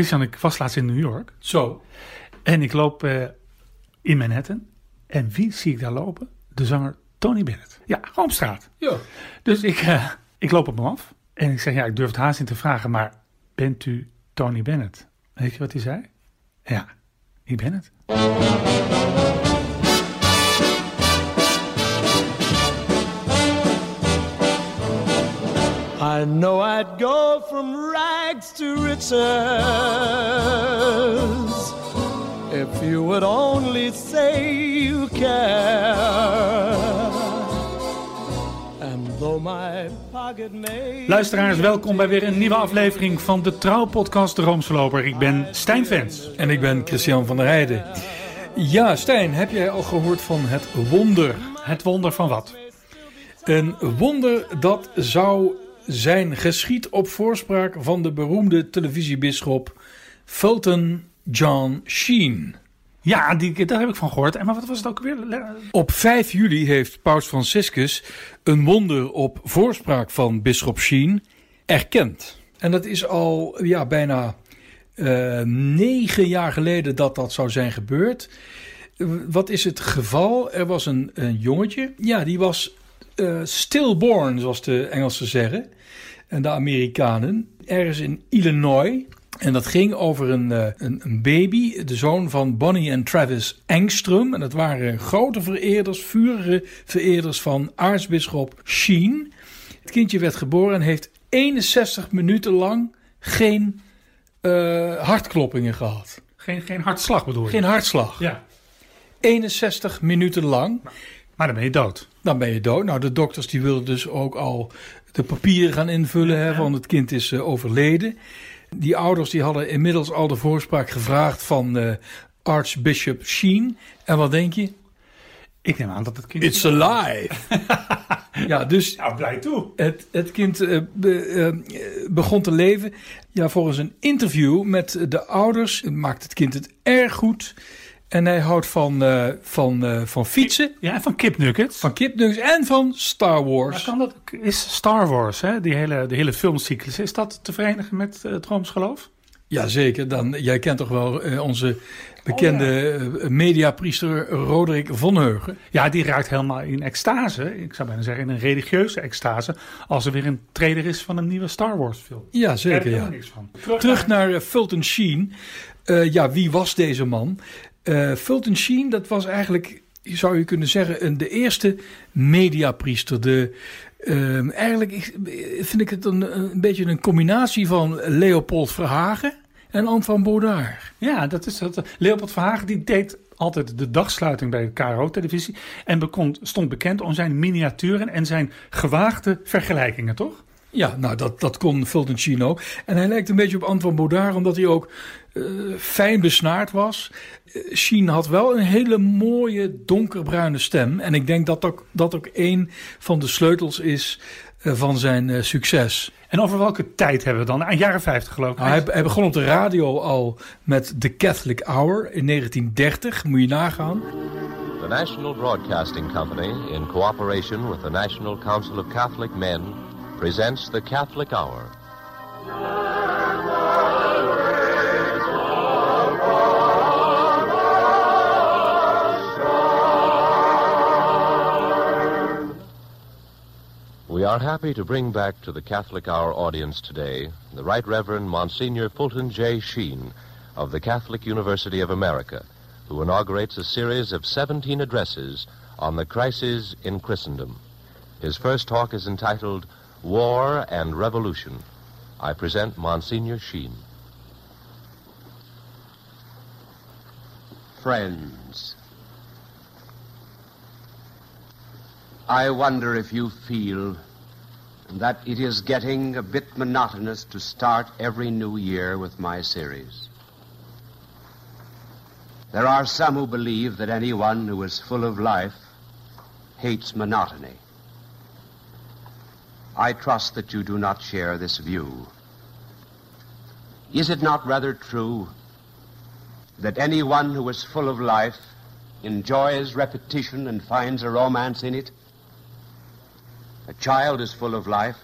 Christian, ik was laatst in New York. Zo. En ik loop eh, in Manhattan. En wie zie ik daar lopen? De zanger Tony Bennett. Ja, gewoon op straat. Ja. Dus ik, eh, ik loop op hem af. En ik zeg, ja, ik durf het haast niet te vragen, maar bent u Tony Bennett? Weet je wat hij zei? Ja, ik ben het. I know I'd go from rags to riches if you would only say you care. And though my pocket may Luisteraars, welkom bij weer een nieuwe aflevering van de Trouwpodcast De Roomsloper. Ik ben Stijn Vens. En ik ben Christian van der Heijden. Ja, Stijn, heb jij al gehoord van het wonder? Het wonder van wat? Een wonder dat zou zijn geschied op voorspraak van de beroemde televisiebisschop Fulton John Sheen. Ja, die, daar heb ik van gehoord. En maar wat was het ook weer? Op 5 juli heeft Paus Franciscus een wonder op voorspraak van bisschop Sheen erkend. En dat is al ja, bijna uh, negen jaar geleden dat dat zou zijn gebeurd. Wat is het geval? Er was een, een jongetje. Ja, die was uh, stillborn, zoals de Engelsen zeggen. En de Amerikanen. Ergens in Illinois. En dat ging over een, uh, een, een, baby, de zoon van Bonnie en Travis Engstrom. En dat waren grote vereerders, vurige vereerders van aartsbisschop Sheen. Het kindje werd geboren en heeft 61 minuten lang geen uh, hartkloppingen gehad. Geen, geen hartslag bedoel je? Geen hartslag. Ja. 61 minuten lang. Maar dan ben je dood. Dan ben je dood. Nou, de dokters die wilden dus ook al de papieren gaan invullen, hè, want het kind is uh, overleden. Die ouders die hadden inmiddels al de voorspraak gevraagd van uh, Archbishop Sheen. En wat denk je? Ik neem aan dat het kind... It's alive! ja, dus... Nou, blij toe. Het, het kind uh, be, begon te leven. Ja, volgens een interview met de ouders maakt het kind het erg goed... En hij houdt van, uh, van, uh, van fietsen. Ja, en van kipnuggets. Van kipnuggets en van Star Wars. Maar kan dat, is Star Wars, hè, die hele, de hele filmcyclus, is dat te verenigen met uh, het Roomsgeloof? Jazeker. Dan, jij kent toch wel uh, onze bekende oh, ja. mediapriester Roderick von Heugen. Ja, die raakt helemaal in extase. Ik zou bijna zeggen in een religieuze extase. Als er weer een trailer is van een nieuwe Star Wars film. Ja, zeker. Ja. Niks van. Terug, Terug naar, naar Fulton Sheen. Uh, ja, wie was deze man? Uh, Fulton Sheen, dat was eigenlijk, zou je kunnen zeggen, een, de eerste mediapriester. De, uh, eigenlijk vind ik het een, een beetje een combinatie van Leopold Verhagen en van Baudard. Ja, dat is dat. Leopold Verhagen die deed altijd de dagsluiting bij de KRO-televisie. En bekond, stond bekend om zijn miniaturen en zijn gewaagde vergelijkingen, toch? Ja, nou dat, dat kon Fulton Sheen ook. En hij lijkt een beetje op van Baudard, omdat hij ook uh, fijn besnaard was. Uh, Sheen had wel een hele mooie donkerbruine stem. En ik denk dat ook, dat ook een van de sleutels is uh, van zijn succes. En over welke tijd hebben we dan? Aan jaren 50 geloof ik. Nou, hij, hij, begon op de radio al met The Catholic Hour in 1930. Moet je nagaan. The National Broadcasting Company, in cooperation with the National Council of Catholic Men, presents The Catholic Hour. We are happy to bring back to the Catholic Hour audience today the Right Reverend Monsignor Fulton J. Sheen of the Catholic University of America, who inaugurates a series of 17 addresses on the crisis in Christendom. His first talk is entitled War and Revolution. I present Monsignor Sheen. Friends, I wonder if you feel that it is getting a bit monotonous to start every new year with my series. There are some who believe that anyone who is full of life hates monotony. I trust that you do not share this view. Is it not rather true that anyone who is full of life enjoys repetition and finds a romance in it? A child is full of life.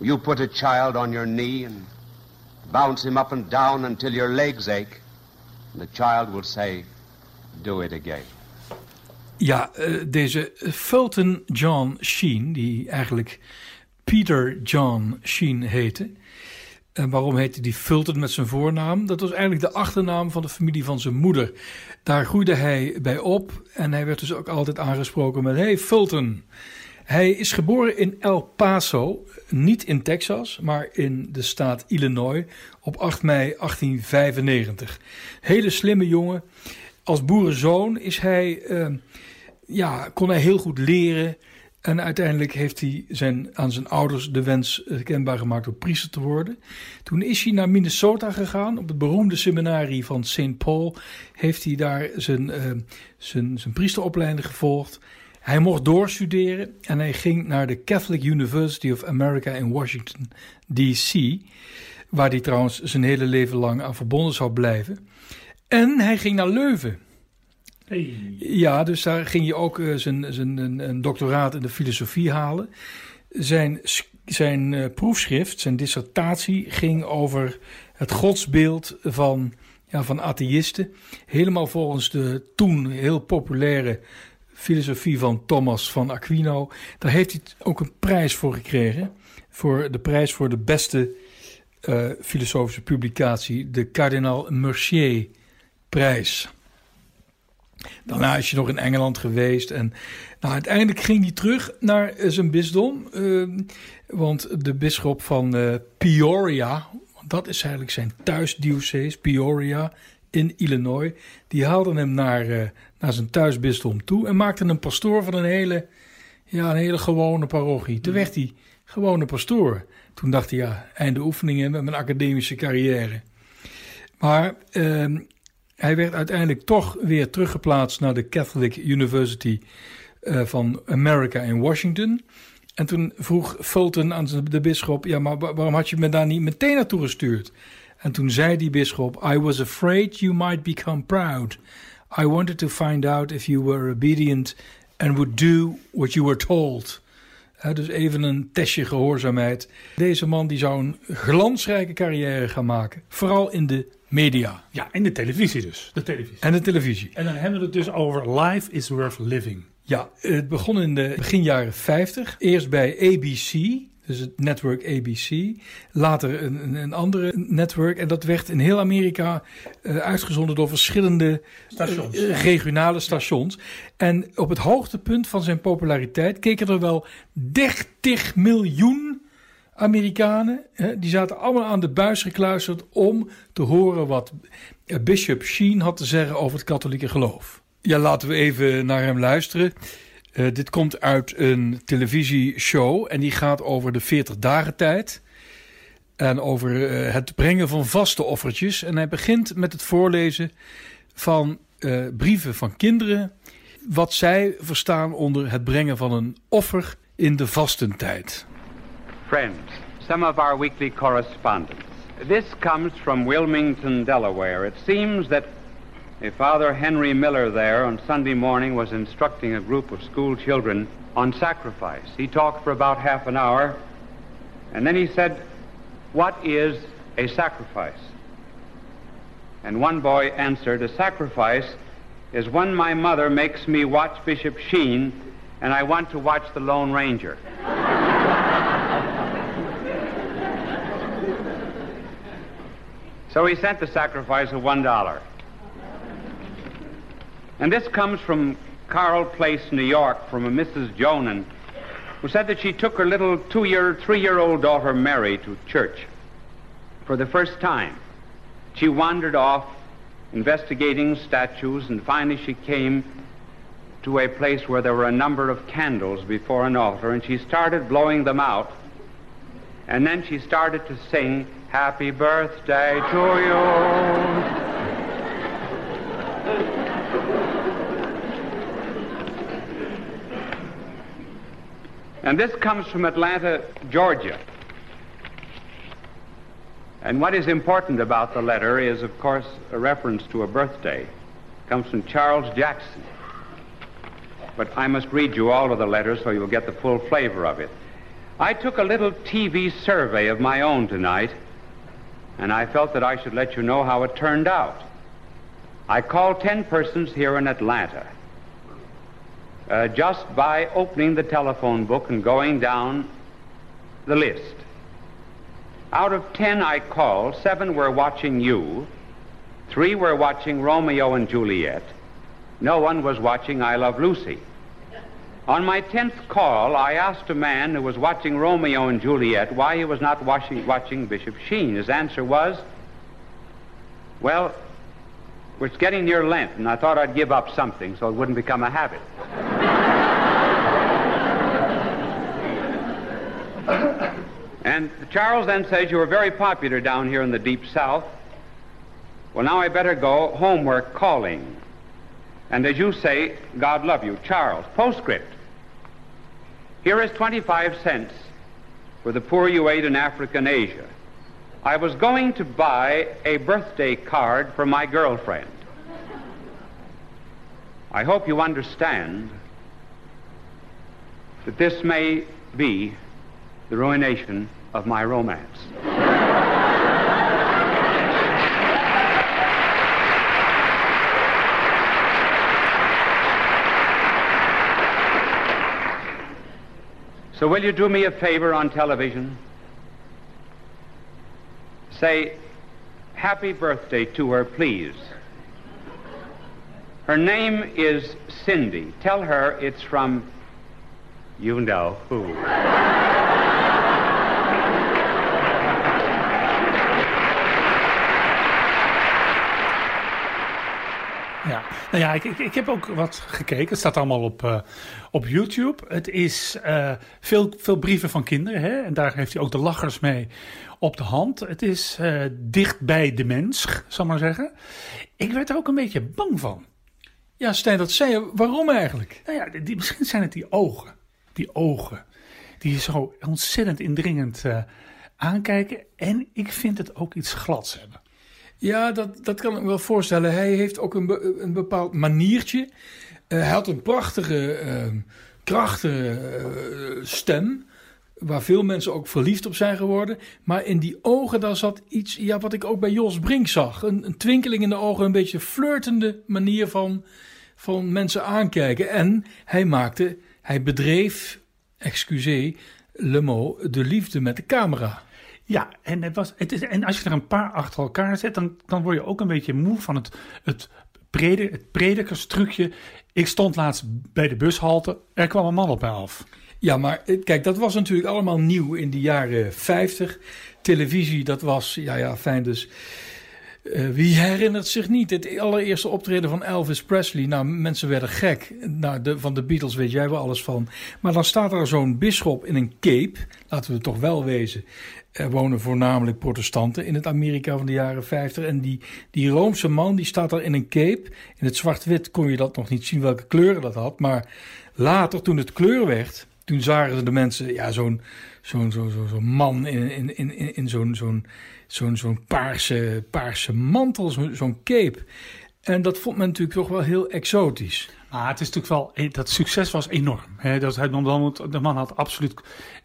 You put a child on your knee and bounce him up and down until your legs ache. And the child will say, Do it again. Ja, uh, deze Fulton John Sheen, die eigenlijk Peter John Sheen heette. Waarom heette die Fulton met zijn voornaam? Dat was eigenlijk de achternaam van de familie van zijn moeder. Daar groeide hij bij op en hij werd dus ook altijd aangesproken met: Hey Fulton. Hij is geboren in El Paso, niet in Texas, maar in de staat Illinois op 8 mei 1895. Hele slimme jongen. Als boerenzoon is hij, uh, ja, kon hij heel goed leren. En uiteindelijk heeft hij zijn, aan zijn ouders de wens eh, kenbaar gemaakt om priester te worden. Toen is hij naar Minnesota gegaan. Op het beroemde seminarie van St. Paul heeft hij daar zijn, uh, zijn, zijn priesteropleiding gevolgd. Hij mocht doorstuderen en hij ging naar de Catholic University of America in Washington, D.C., waar hij trouwens zijn hele leven lang aan verbonden zou blijven. En hij ging naar Leuven. Ja, dus daar ging je ook uh, zijn, zijn een, doctoraat in de filosofie halen. Zijn, zijn uh, proefschrift, zijn dissertatie, ging over het godsbeeld van, ja, van atheïsten. Helemaal volgens de toen heel populaire filosofie van Thomas van Aquino. Daar heeft hij ook een prijs voor gekregen. Voor de prijs voor de beste uh, filosofische publicatie, de Cardinal Mercier prijs. Daarna is hij nog in Engeland geweest en nou, uiteindelijk ging hij terug naar zijn bisdom. Uh, want de bisschop van uh, Peoria, dat is eigenlijk zijn thuisdiocese, Peoria in Illinois, die haalde hem naar, uh, naar zijn thuisbisdom toe en maakte hem pastoor van een hele, ja, een hele gewone parochie. Toen werd hij gewone pastoor. Toen dacht hij, ja, einde oefeningen met mijn academische carrière. Maar uh, hij werd uiteindelijk toch weer teruggeplaatst naar de Catholic University uh, van America in Washington. En toen vroeg Fulton aan de bisschop: Ja, maar waarom had je me daar niet meteen naartoe gestuurd? En toen zei die bisschop: I was afraid you might become proud. I wanted to find out if you were obedient and would do what you were told. He, dus even een testje gehoorzaamheid. Deze man die zou een glansrijke carrière gaan maken. Vooral in de media. Ja, in de televisie dus. De televisie. En de televisie. En dan hebben we het dus over Life is Worth Living. Ja, het begon in de begin jaren 50. Eerst bij ABC, dus het netwerk ABC. Later een, een andere netwerk. En dat werd in heel Amerika uh, uitgezonden door verschillende stations. Uh, regionale stations. En op het hoogtepunt van zijn populariteit keken er wel 30 miljoen Amerikanen. Hè, die zaten allemaal aan de buis gekluisterd om te horen wat Bishop Sheen had te zeggen over het katholieke geloof. Ja, laten we even naar hem luisteren. Uh, dit komt uit een televisieshow en die gaat over de 40 dagen tijd. En over uh, het brengen van vaste offertjes. En hij begint met het voorlezen van brieven van kinderen. Wat zij verstaan onder het brengen van een offer in de vastentijd. Friends, some of our weekly correspondence. This comes from Wilmington, Delaware. It seems that A Father Henry Miller there on Sunday morning was instructing a group of school children on sacrifice. He talked for about half an hour, and then he said, What is a sacrifice? And one boy answered, A sacrifice is when my mother makes me watch Bishop Sheen and I want to watch the Lone Ranger. So he sent the sacrifice of one dollar. And this comes from Carl Place, New York, from a Mrs. Jonan, who said that she took her little two-year, three-year-old daughter Mary to church for the first time. She wandered off investigating statues, and finally she came to a place where there were a number of candles before an altar, and she started blowing them out. And then she started to sing, Happy Birthday to you. And this comes from Atlanta, Georgia. And what is important about the letter is, of course, a reference to a birthday. It comes from Charles Jackson. But I must read you all of the letters so you'll get the full flavor of it. I took a little TV survey of my own tonight, and I felt that I should let you know how it turned out. I called 10 persons here in Atlanta. Uh, just by opening the telephone book and going down the list. Out of 10 I called, seven were watching you, three were watching Romeo and Juliet, no one was watching I Love Lucy. On my tenth call, I asked a man who was watching Romeo and Juliet why he was not watching, watching Bishop Sheen. His answer was, well, it's getting near Lent, and I thought I'd give up something so it wouldn't become a habit. and Charles then says you were very popular down here in the deep south. Well, now I better go. Homework calling. And as you say, God love you. Charles, postscript. Here is 25 cents for the poor you ate in Africa and Asia. I was going to buy a birthday card for my girlfriend. I hope you understand that this may be the ruination of my romance. So, will you do me a favor on television? Say, happy birthday to her, please. Her name is Cindy. Tell her it's from you know who. Ja, nou ja, ik, ik, ik heb ook wat gekeken. Het staat allemaal op, uh, op YouTube. Het is uh, veel, veel brieven van kinderen. Hè? En daar heeft hij ook de lachers mee op de hand. Het is uh, dicht bij de mens, zal maar zeggen. Ik werd er ook een beetje bang van. Ja, Stijn, dat zei je. Waarom eigenlijk? Nou ja, die, misschien zijn het die ogen. Die ogen. Die zo ontzettend indringend aankijken. En ik vind het ook iets glads hebben. Ja, dat, dat kan ik me wel voorstellen. Hij heeft ook een, een bepaald maniertje. Uh, hij had een prachtige, uh, krachtige uh, stem. Waar veel mensen ook verliefd op zijn geworden. Maar in die ogen, daar zat iets ja, wat ik ook bij Jos Brink zag. Een, een twinkeling in de ogen, een beetje flirtende manier van, van mensen aankijken. En hij maakte, hij bedreef, excusez, le mot, de liefde met de camera. Ja, en, het was, het is, en als je er een paar achter elkaar zet, dan, dan word je ook een beetje moe van het, het, het predikerstrucje. Ik stond laatst bij de bushalte, er kwam een man op mij af. Ja, maar kijk, dat was natuurlijk allemaal nieuw in de jaren 50. Televisie, dat was, ja, ja, fijn dus. Uh, wie herinnert zich niet het allereerste optreden van Elvis Presley? Nou, mensen werden gek. Nou, de, van de Beatles weet jij wel alles van. Maar dan staat er zo'n bisschop in een cape. Laten we toch wel wezen. Er wonen voornamelijk protestanten in het Amerika van de jaren 50. En die, die Roomse man die staat daar in een cape. In het zwart-wit kon je dat nog niet zien welke kleuren dat had. Maar later, toen het kleur werd, toen zagen de mensen ja, zo'n zo'n zo, zo, zo man in, in, in, in zo'n zo'n zo'n zo'n paarse, paarse mantel, zo'n zo'n cape. En dat vond men natuurlijk toch wel heel exotisch. Maar het is natuurlijk wel, dat succes was enorm. He, dat, de man had absoluut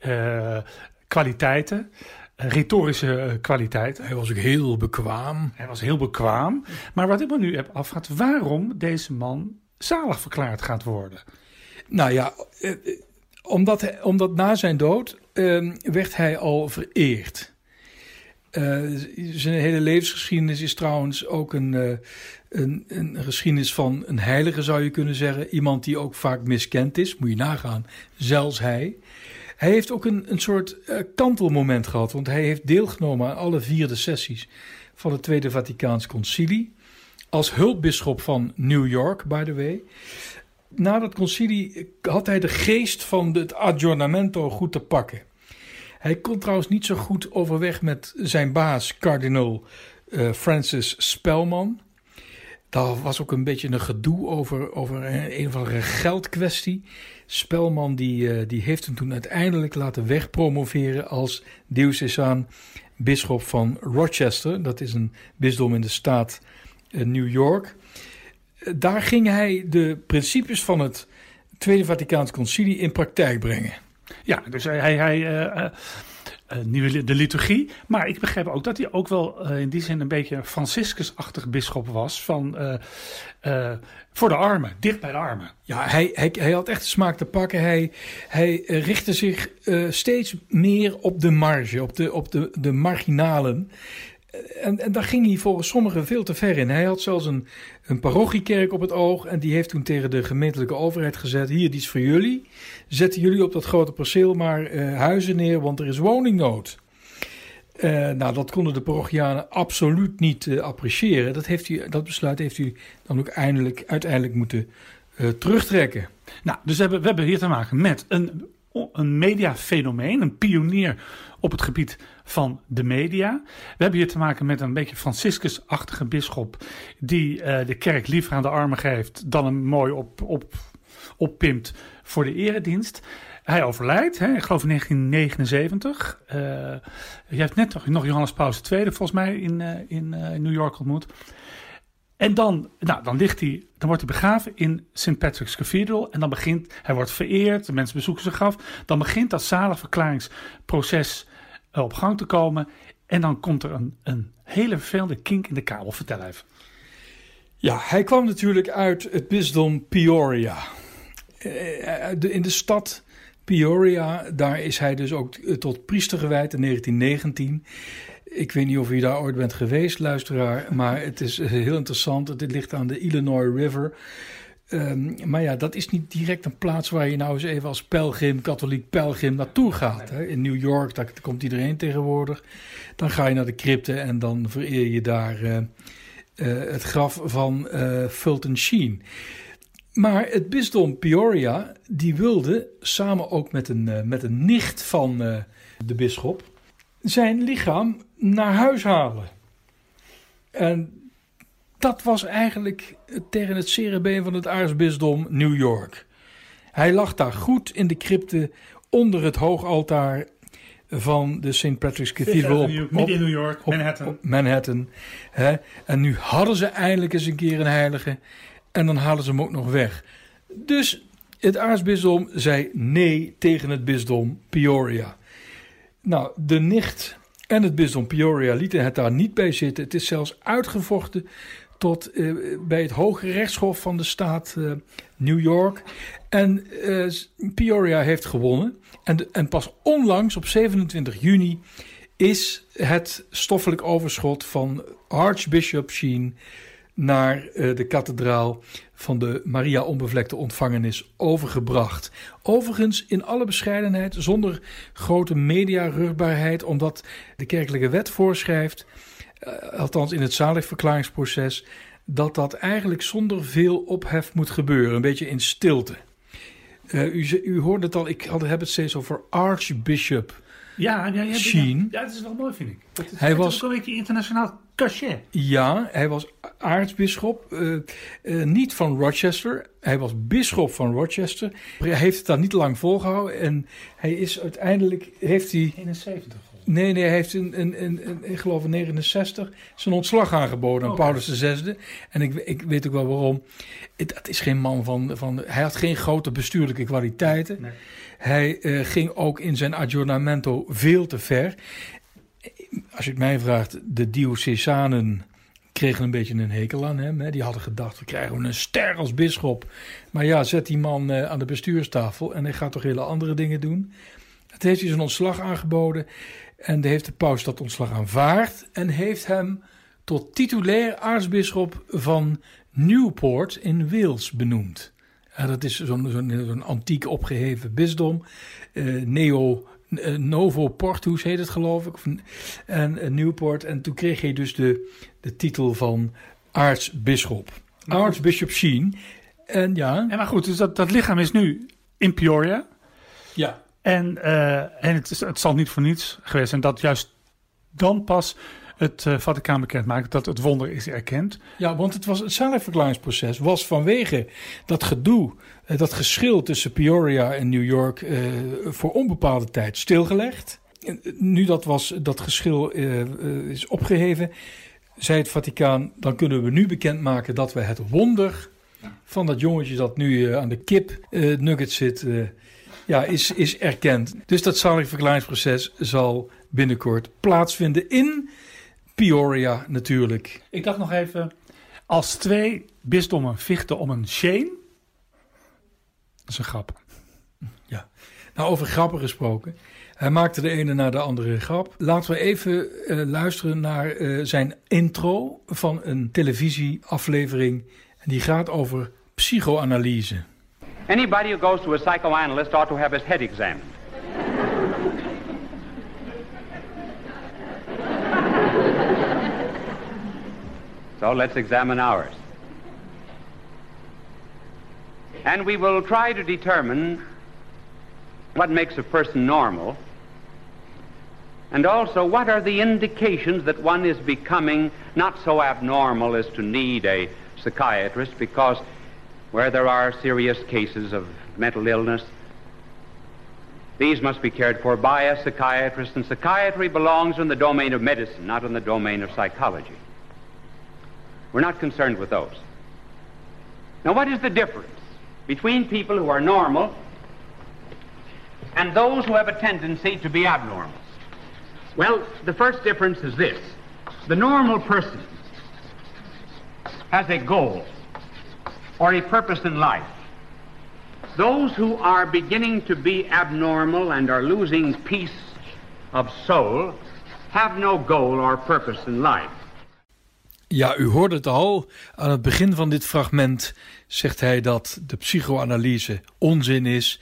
uh, kwaliteiten retorische kwaliteit. Hij was ook heel bekwaam. Hij was heel bekwaam. Maar wat ik me nu heb afgehad, waarom deze man zalig verklaard gaat worden? Nou ja, eh, omdat, omdat na zijn dood eh, werd hij al vereerd. Uh, zijn hele levensgeschiedenis is trouwens ook een, uh, een, een, geschiedenis van een heilige, zou je kunnen zeggen. Iemand die ook vaak miskend is, moet je nagaan. Zelfs hij. Hij heeft ook een, een soort uh, kantelmoment gehad, want hij heeft deelgenomen aan alle vierde sessies van het Tweede Vaticaans Concilie. Als hulpbisschop van New York, by the way. Na dat concilie had hij de geest van het aggiornamento goed te pakken. Hij kon trouwens niet zo goed overweg met zijn baas, kardinaal uh, Francis Spelman. Daar was ook een beetje een gedoe over, over een, een of andere geldkwestie. Spelman die, uh, die heeft hem toen uiteindelijk laten wegpromoveren als diocesaan bisschop van Rochester. Dat is een bisdom in de staat uh, New York. Uh, daar ging hij de principes van het Tweede Vaticaans Concilie in praktijk brengen. Ja, dus hij, hij, eh, nieuwe, de liturgie. Maar ik begreep ook dat hij ook wel eh, in die zin een beetje een Franciscus-achtig bisschop was. Van, eh, eh, voor de armen, dicht bij de armen. Ja, hij, hij, hij had echt de smaak te pakken. Hij, hij eh, richtte zich eh, steeds meer op de marge, op de, op de, de marginalen. En, en daar ging hij volgens sommigen veel te ver in. Hij had zelfs een, een parochiekerk op het oog. En die heeft toen tegen de gemeentelijke overheid gezet: Hier, die is voor jullie. Zetten jullie op dat grote perceel maar eh, huizen neer, want er is woningnood. Eh, nou, dat konden de parochianen absoluut niet eh, appreciëren. Dat, heeft dat besluit heeft hij dan ook eindelijk, uiteindelijk moeten terugtrekken. Nou, dus we hebben, we hebben hier te maken met een, een mediafenomeen, een pionier op het gebied van de media. We hebben hier te maken met een beetje Franciscus-achtige bisschop die eh, de kerk liever aan de armen geeft dan hem mooi op, op, oppimpt voor de eredienst. Hij overlijdt, hè, ik geloof in 1979. Eh, je hebt net nog, Johannes Paulus II volgens mij in, eh, in, New York ontmoet. En dan, nou, dan, ligt hij, dan wordt hij begraven in St. Patrick's Cathedral. En dan begint, hij wordt vereerd, de mensen bezoeken zijn graf. Dan begint dat zaligverklaringsproces op gang te komen. En dan komt er een, een hele vervelende kink in de kabel. Vertel even. Ja, hij kwam natuurlijk uit het bisdom Peoria. Eh, de- In de stad Peoria, daar is hij dus ook eh, tot priester gewijd in 1919. Ik weet niet of u daar ooit bent geweest, luisteraar, maar het is eh, heel interessant. Dit ligt aan de Illinois River. Ehm, maar ja, dat is niet direct een plaats waar je nou eens even als pelgrim, katholiek pelgrim naartoe gaat. Hè. In New York, daar komt iedereen tegenwoordig. Dan ga je naar de crypte en dan vereer je daar eh, eh, het graf van eh, Fulton Sheen. Maar het bisdom Peoria, die wilde samen ook met een, met een nicht van de bisschop zijn lichaam naar huis halen. En dat was eigenlijk tegen het cerebeen van het aartsbisdom New York. Hij lag daar goed in de crypte onder het hoogaltaar van de St. Patrick's Cathedral op, op, in New York, op- Manhattan. op Manhattan. Hè? En nu hadden ze eindelijk eens een keer een heilige. En dan halen ze hem ook nog weg. Dus het aartsbisdom zei nee tegen het bisdom Peoria. Nou, de nicht en het bisdom Peoria lieten het daar niet bij zitten. Het is zelfs uitgevochten tot eh, bij het Hoge Rechtshof van de staat eh, New York. En eh, Peoria heeft gewonnen. En, en pas onlangs, op 27 juni, is het stoffelijk overschot van Archbishop Sheen naar de kathedraal van de Maria Onbevlekte Ontvangenis overgebracht. Overigens in alle bescheidenheid, zonder grote mediarugbaarheid, omdat de kerkelijke wet voorschrijft, althans in het zaligverklaringsproces, dat dat eigenlijk zonder veel ophef moet gebeuren, een beetje in stilte. Eh, u, u hoorde het al, ik had, heb het steeds over Archbishop Ja, ja, ja, Sheen. ja, ja, dat is wel mooi, vind ik. Dat is, Hij het was- ook een beetje internationaal cachet. Ja, hij was aartsbisschop, eh, eh, niet van Rochester. Hij was bisschop van Rochester. Hij heeft het daar niet lang volgehouden en hij is uiteindelijk, heeft hij, 71 nee, nee, hij heeft in, in, in, ik geloof in 69 zijn ontslag aangeboden aan Oké. Paulus VI. En ik, ik weet ook wel waarom. Het, het is geen man van, van, hij had geen grote bestuurlijke kwaliteiten. Nee. Hij eh, ging ook in zijn aggiornamento veel te ver. Als je het mij vraagt, de diocesanen kregen een beetje een hekel aan hem. Hè. Die hadden gedacht, we krijgen een ster als bisschop. Maar ja, zet die man eh, aan de bestuurstafel en hij gaat toch hele andere dingen doen. Het heeft hij zijn ontslag aangeboden en de heeft de paus dat ontslag aanvaard en heeft hem tot titulair aartsbisschop van Newport in Wales benoemd. Ja, dat is zo'n antiek opgeheven bisdom. Eh, Neo, eh, Novo Portus heet het geloof ik. En eh, Newport. En toen kreeg hij dus de, de titel van aartsbisschop. Aartsbishop Sheen. En ja. Ja, maar goed, dus dat, dat lichaam is nu in Peoria. Ja. En, eh, en het, is, het zal niet voor niets geweest zijn dat juist dan pas het eh, Vaticaan bekend maakt dat het wonder is erkend. Ja, want het, was, het zaligverklaringsproces was vanwege dat gedoe, eh, dat geschil tussen Peoria en New York eh, voor onbepaalde tijd stilgelegd. Nu dat, was, dat geschil is opgeheven, zei het Vaticaan, dan kunnen we nu bekendmaken dat we het wonder van dat jongetje dat nu eh, aan de kip eh, nugget zit, eh, ja, is, is erkend. Dus dat zaligverklaringsproces zal binnenkort plaatsvinden in Peoria natuurlijk. Ik dacht nog even, als twee bisdommen vechten om een Shane. Dat is een grap. Nou, over grappen gesproken. Hij maakte de ene na de andere grap. Laten we even eh, luisteren naar eh, zijn intro van een televisieaflevering. En die gaat over psychoanalyse. Anybody who goes to a psychoanalyst ought to have his head examined. so let's examine ours. And we will try to determine what makes a person normal, and also what are the indications that one is becoming not so abnormal as to need a psychiatrist, because where there are serious cases of mental illness, these must be cared for by a psychiatrist, and psychiatry belongs in the domain of medicine, not in the domain of psychology. We're not concerned with those. Now, what is the difference between people who are normal and those who have a tendency to be abnormal? Well, the first difference is this the normal person has a goal or a purpose in life. Those who are beginning to be abnormal and are losing peace of soul have no goal or purpose in life. Ja, u hoorde het al. Aan het begin van dit fragment zegt hij dat de psychoanalyse onzin is.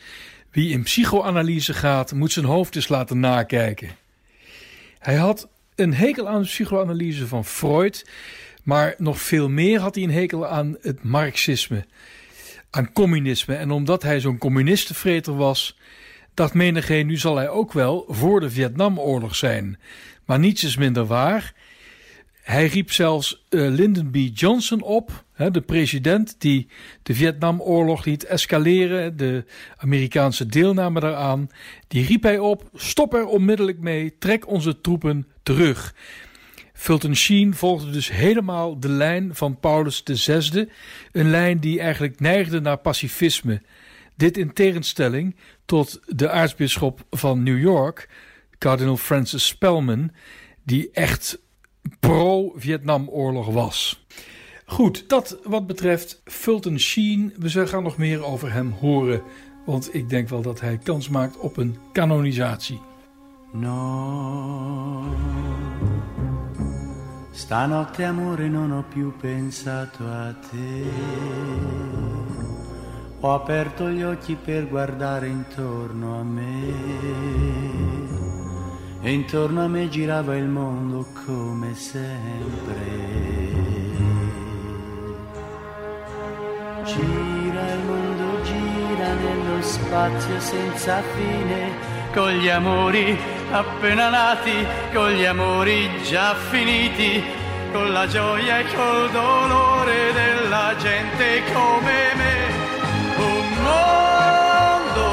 Wie in psychoanalyse gaat, moet zijn hoofd eens laten nakijken. Hij had een hekel aan de psychoanalyse van Freud, maar nog veel meer had hij een hekel aan het marxisme, aan communisme. En omdat hij zo'n communistenvreter was, dacht menigeen, nu zal hij ook wel voor de Vietnamoorlog zijn. Maar niets is minder waar. Hij riep zelfs uh, Lyndon B. Johnson op, hè, de president die de Vietnamoorlog liet escaleren, de Amerikaanse deelname daaraan. Die riep hij op: stop er onmiddellijk mee, trek onze troepen terug. Fulton Sheen volgde dus helemaal de lijn van Paulus VI, een lijn die eigenlijk neigde naar pacifisme. Dit in tegenstelling tot de aartsbisschop van New York, kardinaal Francis Spellman, die echt pro-Vietnamoorlog was. Goed, dat wat betreft Fulton Sheen. We gaan nog meer over hem horen. Want ik denk wel dat hij kans maakt op een kanonisatie. No, stanotte amore non ho più pensato a te. Ho aperto gli occhi per guardare intorno a me. E intorno a me girava il mondo come sempre. Gira il mondo, gira nello spazio senza fine, con gli amori appena nati, con gli amori già finiti, con la gioia e col dolore della gente come me. Un mondo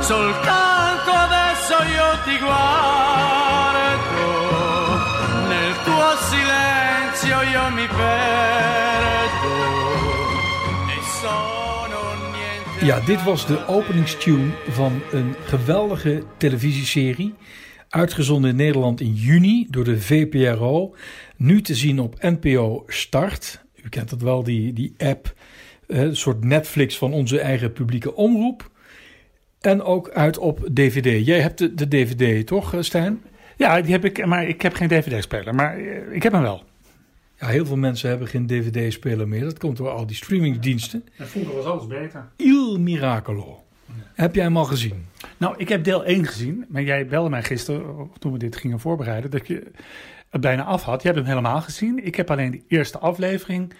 soltanto adesso io ti guardo, nel tuo silenzio io mi perdo Ja, dit was de openingstune van een geweldige televisieserie. Uitgezonden in Nederland in juni door de VPRO. Nu te zien op NPO Start. U kent het wel, die, die app. eh, Een soort Netflix van onze eigen publieke omroep. En ook uit op DVD. Jij hebt de, de DVD, toch, eh, Stijn? Ja, die heb ik, maar ik heb geen DVD-speler. Maar eh, ik heb hem wel. Ja, heel veel mensen hebben geen DVD-speler meer. Dat komt door al die streamingdiensten. En vroeger was alles beter. Il Miracolo. Heb jij hem al gezien? Nou, ik heb deel 1 gezien. Maar jij belde mij gisteren, toen we dit gingen voorbereiden, dat je het bijna af had. Je hebt hem helemaal gezien. Ik heb alleen de eerste aflevering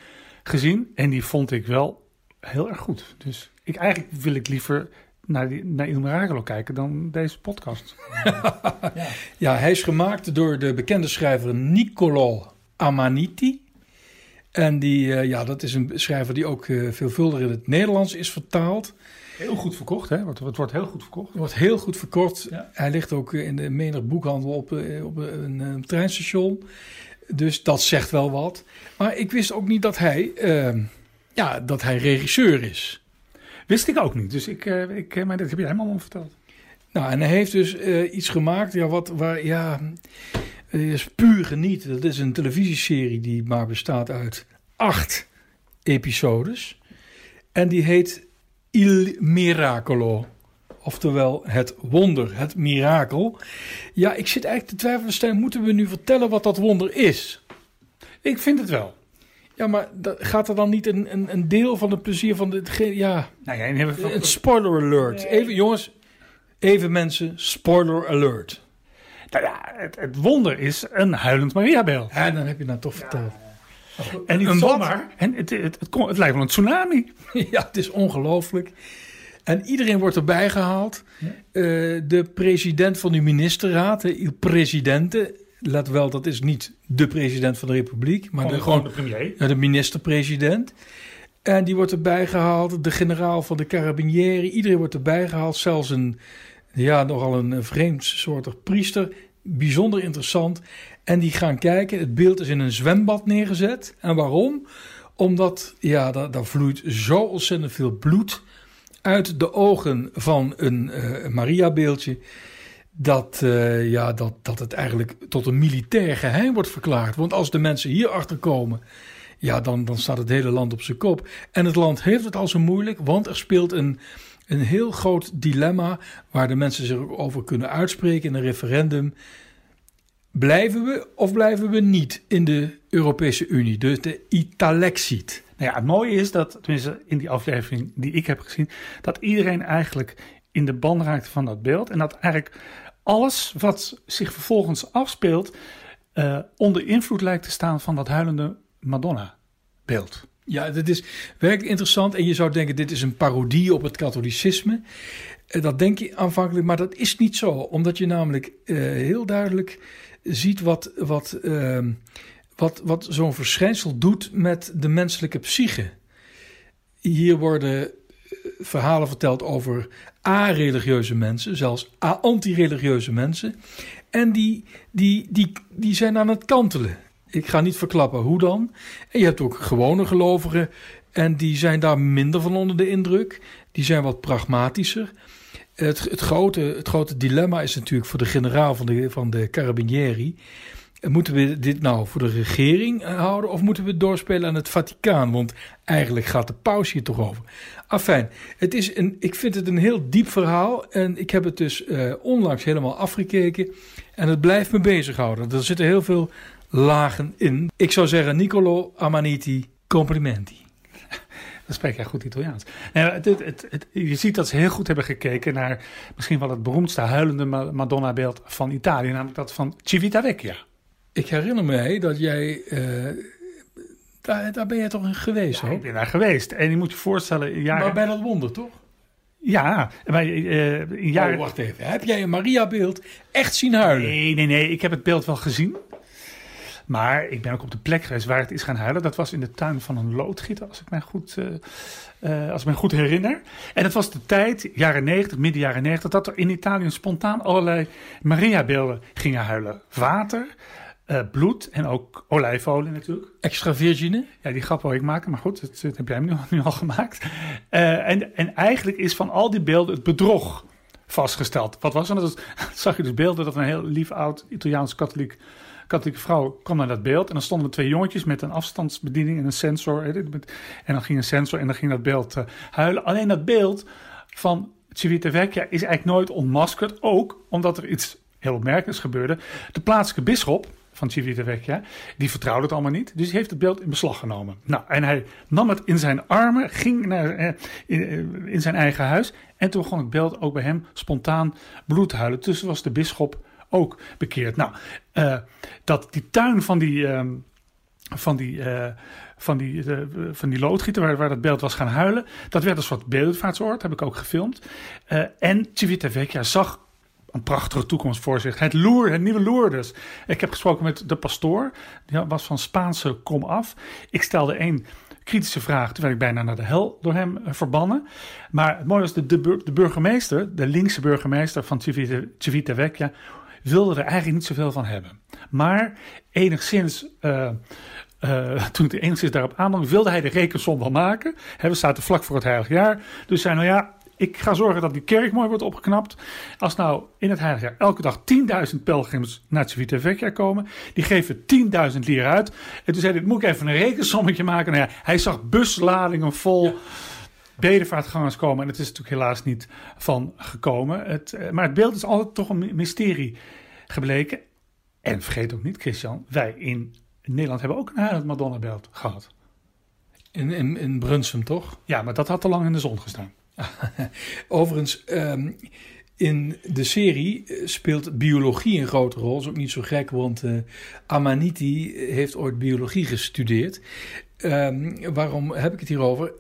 gezien. En die vond ik wel heel erg goed. Dus ik, eigenlijk wil ik liever naar, die, naar Il Miracolo kijken dan deze podcast. Ja, hij is gemaakt door de bekende schrijver Niccolo Amaniti. En die, eh, ja, dat is een schrijver die ook eh, veelvuldig in het Nederlands is vertaald. Heel goed verkocht, hè? Want het wordt heel goed verkocht. Wordt heel goed verkocht. Ja. Hij ligt ook in de menig boekhandel op, eh, op een, eh, treinstation. Dus dat zegt wel wat. Maar ik wist ook niet dat hij, eh, ja, dat hij regisseur is. Wist ik ook niet. Dus ik, eh, ik, eh, maar dat heb je helemaal al verteld. Nou, en hij heeft dus eh, iets gemaakt, ja, wat, waar, ja, het is puur genieten. Dat is een televisieserie die maar bestaat uit acht episodes. En die heet Il Miracolo. Oftewel het wonder, het mirakel. Ja, ik zit eigenlijk te twijfelen, Stijn, moeten we nu vertellen wat dat wonder is? Ik vind het wel. Ja, maar dat, gaat er dan niet een, een, een deel van het plezier van dit... Ja, Nou ja, een spoiler alert. Even, jongens, even mensen, spoiler alert. Nou ja, het, het wonder is een huilend Mariabeeld. Ja, dan heb je nou toch verteld. En niet Een zomaar. En het, het, het, kon- het lijkt wel een tsunami. Ja, het is ongelooflijk. En iedereen wordt erbij gehaald. Eh, de president van de ministerraad, de il presidente. Let wel, dat is niet de president van de republiek, maar de, Gewoon, de premier. ja, de minister-president. En die wordt erbij gehaald. De generaal van de Carabinieri. Iedereen wordt erbij gehaald. Zelfs een, ja, nogal een vreemdsoortig priester. Bijzonder interessant. En die gaan kijken. Het beeld is in een zwembad neergezet. En waarom? Omdat, ja, daar, daar vloeit zo ontzettend veel bloed uit de ogen van een eh Maria-beeldje. Dat, eh, ja, dat, dat het eigenlijk tot een militair geheim wordt verklaard. Want als de mensen hierachter komen, ja, dan, dan staat het hele land op zijn kop. En het land heeft het al zo moeilijk, want er speelt een, een heel groot dilemma waar de mensen zich over kunnen uitspreken in een referendum. Blijven we of blijven we niet in de Europese Unie? Dus de Italexit. Nou ja, het mooie is dat, tenminste in die aflevering die ik heb gezien, dat iedereen eigenlijk in de ban raakt van dat beeld. En dat eigenlijk alles wat zich vervolgens afspeelt, eh, onder invloed lijkt te staan van dat huilende Madonna-beeld. Ja, dit is werkelijk interessant. En je zou denken, dit is een parodie op het katholicisme. Eh, Dat denk je aanvankelijk, maar dat is niet zo. Omdat je namelijk eh, heel duidelijk ziet wat, wat, ehm, wat, wat zo'n verschijnsel doet met de menselijke psyche. Hier worden eh, verhalen verteld over a-religieuze mensen, zelfs a- anti-religieuze mensen. En die, die, die, die zijn aan het kantelen. Ik ga niet verklappen hoe dan. En je hebt ook gewone gelovigen. En die zijn daar minder van onder de indruk. Die zijn wat pragmatischer. Het, het, grote, het grote dilemma is natuurlijk voor de generaal van de, van de Carabinieri. Moeten we dit nou voor de regering eh, houden of moeten we het doorspelen aan het Vaticaan? Want eigenlijk gaat de paus hier toch over. Afijn, het is een, ik vind het een heel diep verhaal. En ik heb het dus eh, onlangs helemaal afgekeken. En het blijft me bezighouden. Er zitten heel veel lagen in. Ik zou zeggen, Nicolo Amaniti, complimenti. Dan spreek jij goed Italiaans. Nou, het, het, je ziet dat ze heel goed hebben gekeken naar misschien wel het beroemdste huilende Ma- Madonna-beeld van Italië, namelijk dat van Civitavecchia. Ik herinner me dat jij. eh, daar, daar ben jij toch in geweest, Ja, hoor? ik ben daar geweest. En je moet je voorstellen, jaren... Maar bij dat wonder, toch? Ja, eh, in jaren... Oh, wacht even. Heb jij een Maria-beeld echt zien huilen? Nee, nee, nee. Ik heb het beeld wel gezien. Maar ik ben ook op de plek geweest waar het is gaan huilen. Dat was in de tuin van een loodgieter, als ik mij goed, eh, eh, als ik me goed herinner. En het was de tijd, jaren 90, midden jaren 90, dat er in Italië spontaan allerlei Maria-beelden gingen huilen. Water, eh, bloed en ook olijfolie natuurlijk. Extra virgine? Ja, die grap wil ik maken, maar goed, dat, dat heb jij nu, nu al gemaakt. En, en eigenlijk is van al die beelden het bedrog vastgesteld. Wat was er? Dat zag je dus beelden dat een heel lief oud Italiaans katholiek, katholieke vrouw kwam naar dat beeld. En dan stonden er twee jongetjes met een afstandsbediening en een sensor. En dan ging een sensor en dan ging dat beeld eh, huilen. Alleen dat beeld van Civitavecchia is eigenlijk nooit ontmaskerd. Ook omdat er iets heel opmerkelijks gebeurde. De plaatselijke bisschop van Civitavecchia, die vertrouwde het allemaal niet. Dus die heeft het beeld in beslag genomen. Nou, en hij nam het in zijn armen, ging naar, eh, in, eh, in zijn eigen huis. En toen begon het beeld ook bij hem spontaan bloed huilen. Tussen was de bisschop ook bekeerd. Nou, eh, dat die tuin van die... ehm, van die, eh, van die, eh, van die loodgieter waar, waar dat beeld was gaan huilen. Dat werd een soort beeldvaartsoord, heb ik ook gefilmd. En Civitavecchia zag een prachtige toekomst voor zich. Het Loer, het nieuwe Lourdes. Ik heb gesproken met de pastoor. Die was van Spaanse kom af. Ik stelde één kritische vraag. Toen werd ik bijna naar de hel door hem verbannen. Maar het mooie was, de, de, de burgemeester, de linkse burgemeester van Civita- Civitavecchia, wilde er eigenlijk niet zoveel van hebben. Maar enigszins, eh, eh, toen er enigszins daarop aandrong, wilde hij de rekensom wel maken. Hè, we zaten vlak voor het heilig jaar. Dus zei nou ja, ik ga zorgen dat die kerk mooi wordt opgeknapt. Als nou in het heilige jaar elke dag 10.000 pelgrims naar Civitavecchia komen, die geven 10.000 lira uit. En toen zei hij, moet ik even een rekensommetje maken. Nou ja, hij zag busladingen vol bedevaartgangers komen. En het is natuurlijk helaas niet van gekomen. Het, eh, maar het beeld is altijd toch een mysterie gebleken. En vergeet ook niet, Christian, wij in Nederland hebben ook een heilig Madonna-beeld gehad. In, in, in Brunsum, toch? Ja, maar dat had te lang in de zon gestaan. Overigens, ehm, in de serie eh, speelt biologie een grote rol. Dat is ook niet zo gek, want eh, Amaniti heeft ooit biologie gestudeerd. Ehm, waarom heb ik het hierover?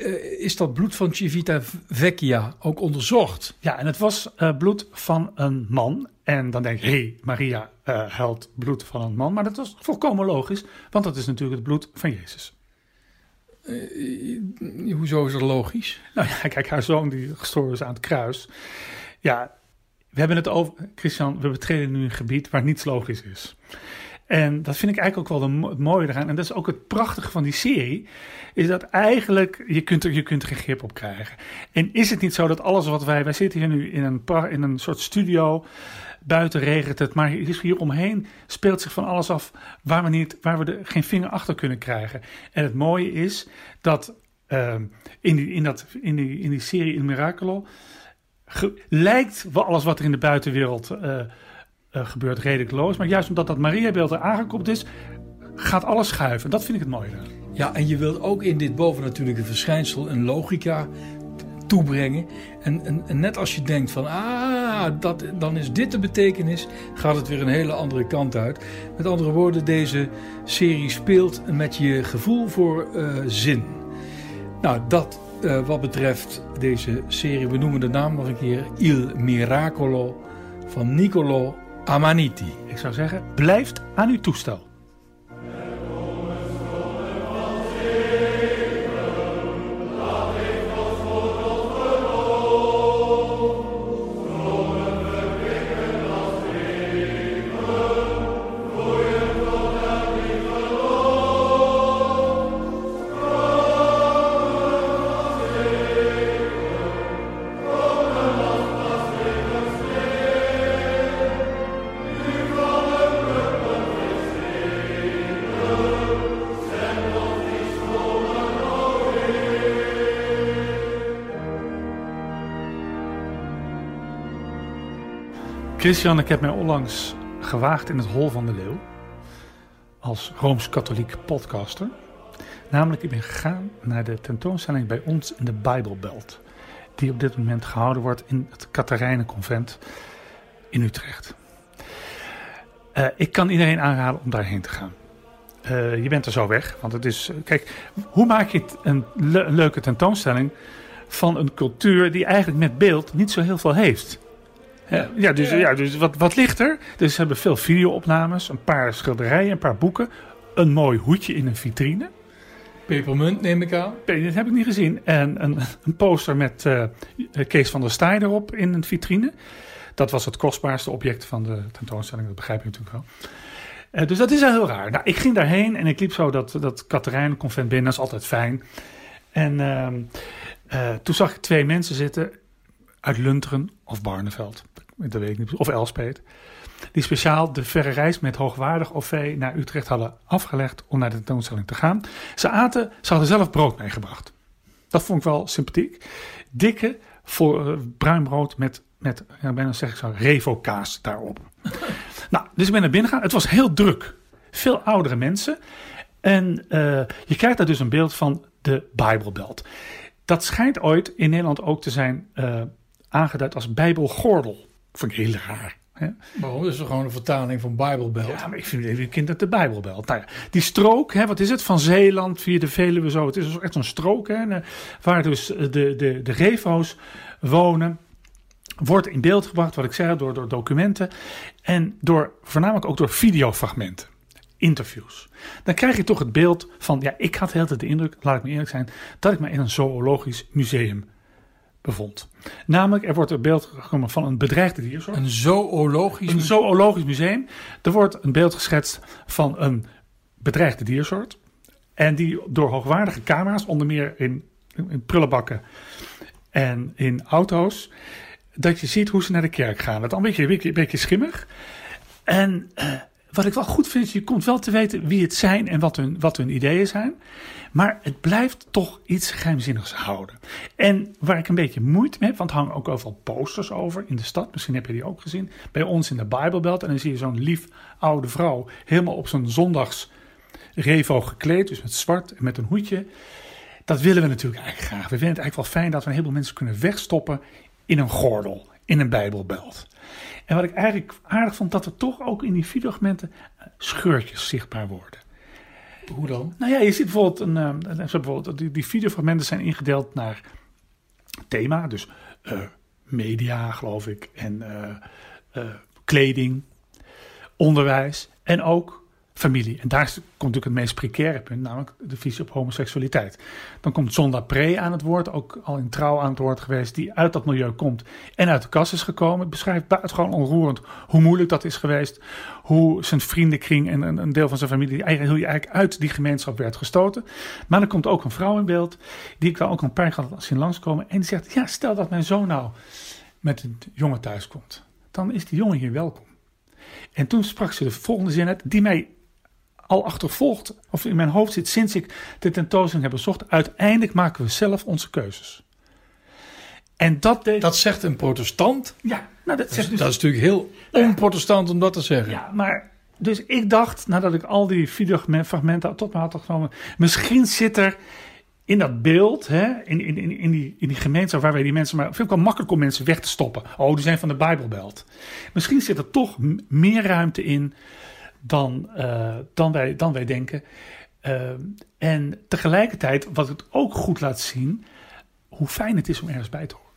Eh, is dat bloed van Civita Vecchia ook onderzocht? Ja, en het was eh, bloed van een man. En dan denk je, hé, hey, Maria uh, huilt bloed van een man. Maar dat was volkomen logisch, want dat is natuurlijk het bloed van Jezus. hoezo is dat logisch? Nou ja, kijk, haar zoon die gestorven is aan het kruis. Ja, we hebben het over, Christian, we betreden nu een gebied waar niets logisch is. En dat vind ik eigenlijk ook wel het mooie eraan. En dat is ook het prachtige van die serie. Is dat eigenlijk, je kunt er, je kunt er geen grip op krijgen. En is het niet zo dat alles wat wij, wij zitten hier nu in een, in een soort studio. Buiten regent het, maar hier omheen speelt zich van alles af waar we, niet, waar we er geen vinger achter kunnen krijgen. En het mooie is dat uh, in, die, in, dat, in, die, in die serie in Miracolo lijkt wel alles wat er in de buitenwereld uh, uh, gebeurt redelijk loos. Maar juist omdat dat Mariabeeld er aangekoppeld is, gaat alles schuiven. Dat vind ik het mooie Ja, en je wilt ook in dit bovennatuurlijke verschijnsel een logica toebrengen. En, en, net als je denkt van, ah, dat, dan is dit de betekenis, gaat het weer een hele andere kant uit. Met andere woorden, deze serie speelt met je gevoel voor uh, zin. Nou, dat uh, wat betreft deze serie, we noemen de naam nog een keer Il Miracolo van Niccolo Amaniti. Ik zou zeggen, blijft aan uw toestel. Christian, ik heb mij onlangs gewaagd in het Hol van de Leeuw. Als Rooms-Katholiek podcaster. Namelijk, ik ben gegaan naar de tentoonstelling bij ons in de Bijbelbelt. Die op dit moment gehouden wordt in het Katharijnenconvent in Utrecht. Uh, ik kan iedereen aanraden om daarheen te gaan. Uh, je bent er zo weg, want het is... Kijk, hoe maak je een, een leuke tentoonstelling van een cultuur die eigenlijk met beeld niet zo heel veel heeft? Ja, ja, dus, ja, dus wat, wat ligt er? Dus ze hebben veel videoopnames, een paar schilderijen, een paar boeken. Een mooi hoedje in een vitrine. Pepermunt neem ik aan. Dat heb ik niet gezien. En een, een poster met uh, Kees van der Staaij erop in een vitrine. Dat was het kostbaarste object van de tentoonstelling, dat begrijp je natuurlijk wel. Uh, dus dat is wel heel raar. Nou, ik ging daarheen en ik liep zo dat, dat Katerijnenconvent binnen, dat is altijd fijn. En uh, toen zag ik twee mensen zitten uit Lunteren of Barneveld dat weet ik niet, of Elspet. Die speciaal de verre reis met hoogwaardig OV naar Utrecht hadden afgelegd om naar de tentoonstelling te gaan. Ze aten, ze hadden zelf brood meegebracht. Dat vond ik wel sympathiek. Dikke voor, uh, bruin brood met, met ja, bijna zeg ik zo, revo-kaas daarop. nou, dus ik ben naar binnen gegaan. Het was heel druk. Veel oudere mensen. En uh, je krijgt daar dus een beeld van de Bijbelbelt. Dat schijnt ooit in Nederland ook te zijn uh, aangeduid als Bijbelgordel. Vond ik heel raar. Hè? Waarom? Dat is gewoon een vertaling van Bijbelbelt. Ja, maar ik vind even kind dat de Bijbelbelt. Nou ja, die strook, hè, wat is het? Van Zeeland via de Veluwe zo. Het is echt zo'n strook hè, waar dus de, de, de refo's wonen. Wordt in beeld gebracht, wat ik zei, door, door documenten. En door, voornamelijk ook door videofragmenten. Interviews. Dan krijg je toch het beeld van, ja, ik had heel de indruk, laat ik me eerlijk zijn, dat ik me in een zoologisch museum bevond. Namelijk, er wordt een beeld gekomen van een bedreigde diersoort. Een zoologisch, een zoologisch museum. Er wordt een beeld geschetst van een bedreigde diersoort. En die door hoogwaardige camera's, onder meer in, in prullenbakken en in auto's, dat je ziet hoe ze naar de kerk gaan. Dat is een beetje, een beetje, een beetje schimmig. En eh, wat ik wel goed vind, is je komt wel te weten wie het zijn en wat hun, wat hun ideeën zijn. Maar het blijft toch iets geheimzinnigs houden. En waar ik een beetje moeite mee heb, want er hangen ook overal posters over in de stad. Misschien heb je die ook gezien. Bij ons in de Bijbelbelt. En dan zie je zo'n lief oude vrouw helemaal op zo'n zondags revo gekleed. Dus met zwart en met een hoedje. Dat willen we natuurlijk eigenlijk graag. We vinden het eigenlijk wel fijn dat we een heleboel mensen kunnen wegstoppen in een gordel, in een Bijbelbelt. En wat ik eigenlijk aardig vond, dat er toch ook in die videogramenten eh, scheurtjes zichtbaar worden. Hoe dan? Nou ja, je ziet bijvoorbeeld, een, uh, bijvoorbeeld die, die videofragmenten zijn ingedeeld naar thema, dus uh, media, geloof ik, en uh, kleding, onderwijs en ook familie. En daar komt natuurlijk het meest precaire punt, namelijk de visie op homoseksualiteit. Dan komt Zonda Pre aan het woord, ook al in trouw aan het woord geweest, die uit dat milieu komt en uit de kast is gekomen. Het beschrijft buitengewoon onroerend hoe moeilijk dat is geweest. Hoe zijn vriendenkring en een deel van zijn familie eigenlijk uit die gemeenschap werd gestoten. Maar er komt ook een vrouw in beeld, die ik wel ook een paar keer had zien langskomen. En die zegt, ja, stel dat mijn zoon nou met een jongen thuis komt. Dan is die jongen hier welkom. En toen sprak ze de volgende zin uit, die mij al achtervolgd, of in mijn hoofd zit sinds ik de tentoonstelling heb bezocht. Uiteindelijk maken we zelf onze keuzes. En dat, deed... dat zegt een protestant. Ja, nou dat, zegt dus... dat is natuurlijk heel onprotestant om dat te zeggen. Ja, maar dus ik dacht, nadat ik al die videofragmenten tot me had genomen, misschien zit er in dat beeld, hè, in, in, in, in, die, in die gemeenschap waar wij die mensen, maar ik wel makkelijk om mensen weg te stoppen. Oh, die zijn van de Bijbelbelt. Misschien zit er toch meer ruimte in dan, uh, dan, wij, dan wij denken. Uh, en tegelijkertijd, wat het ook goed laat zien, hoe fijn het is om ergens bij te horen.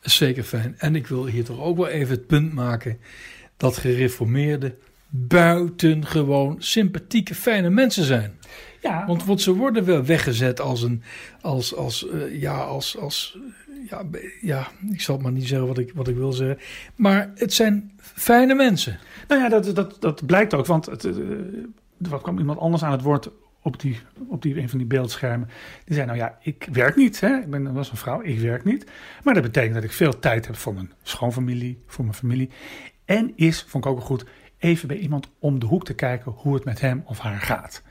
Zeker fijn. En ik wil hier toch ook wel even het punt maken dat gereformeerden buitengewoon sympathieke, fijne mensen zijn. Ja. Want, want ze worden wel weggezet als een, als, als, uh, ja, als, als, ja, ja, ik zal het maar niet zeggen wat ik, wat ik wil zeggen. Maar het zijn fijne mensen. Nou ja, dat, dat, dat blijkt ook, want het, uh, er kwam iemand anders aan het woord op, die, op die, een van die beeldschermen. Die zei, nou ja, ik werk niet. Hè? Ik ben, was een vrouw, ik werk niet. Maar dat betekent dat ik veel tijd heb voor mijn schoonfamilie, voor mijn familie. En is, vond ik ook goed, even bij iemand om de hoek te kijken hoe het met hem of haar gaat.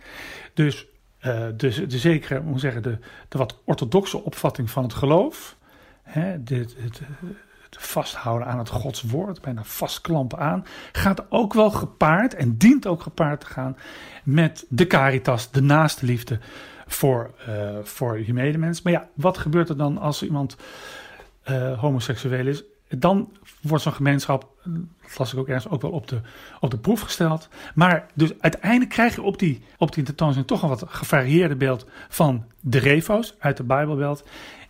Dus, uh, dus de zekere, moet zeggen, de, de wat orthodoxe opvatting van het geloof. Hè, dit, het, vasthouden aan het Gods woord, bijna vastklampen aan, gaat ook wel gepaard en dient ook gepaard te gaan met de caritas, de naaste liefde voor, uh, voor je medemens. Maar ja, wat gebeurt er dan als iemand uh, homoseksueel is? Dan wordt zo'n gemeenschap, dat las ik ook ergens, ook wel op de, op de proef gesteld. Maar dus uiteindelijk krijg je op die, op die tentoonstelling toch een wat gevarieerde beeld van de refo's uit de Bijbelbelt.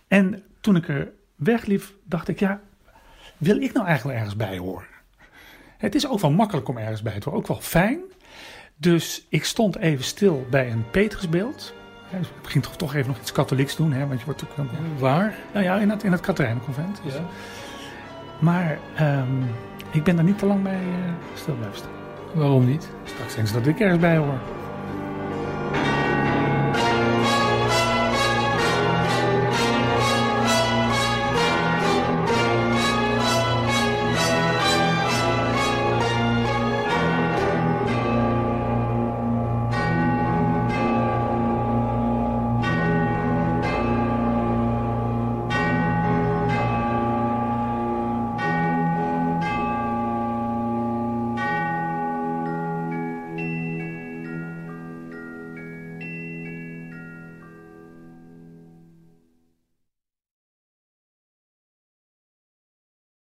En toen ik er wegliep, dacht ik, ja, wil ik nou eigenlijk ergens bij horen? Het is ook wel makkelijk om ergens bij te horen, ook wel fijn. Dus ik stond even stil bij een Petrusbeeld. Ja, dus ik ging toch, toch even nog iets katholieks doen, hè, want je wordt ook... Waar? Nou ja, in het, in het Katerijnenconvent. Dus. Ja. Maar um, ik ben er niet te lang bij uh, stil blijven staan. Waarom niet? Straks eens dat ik ergens bij hoor.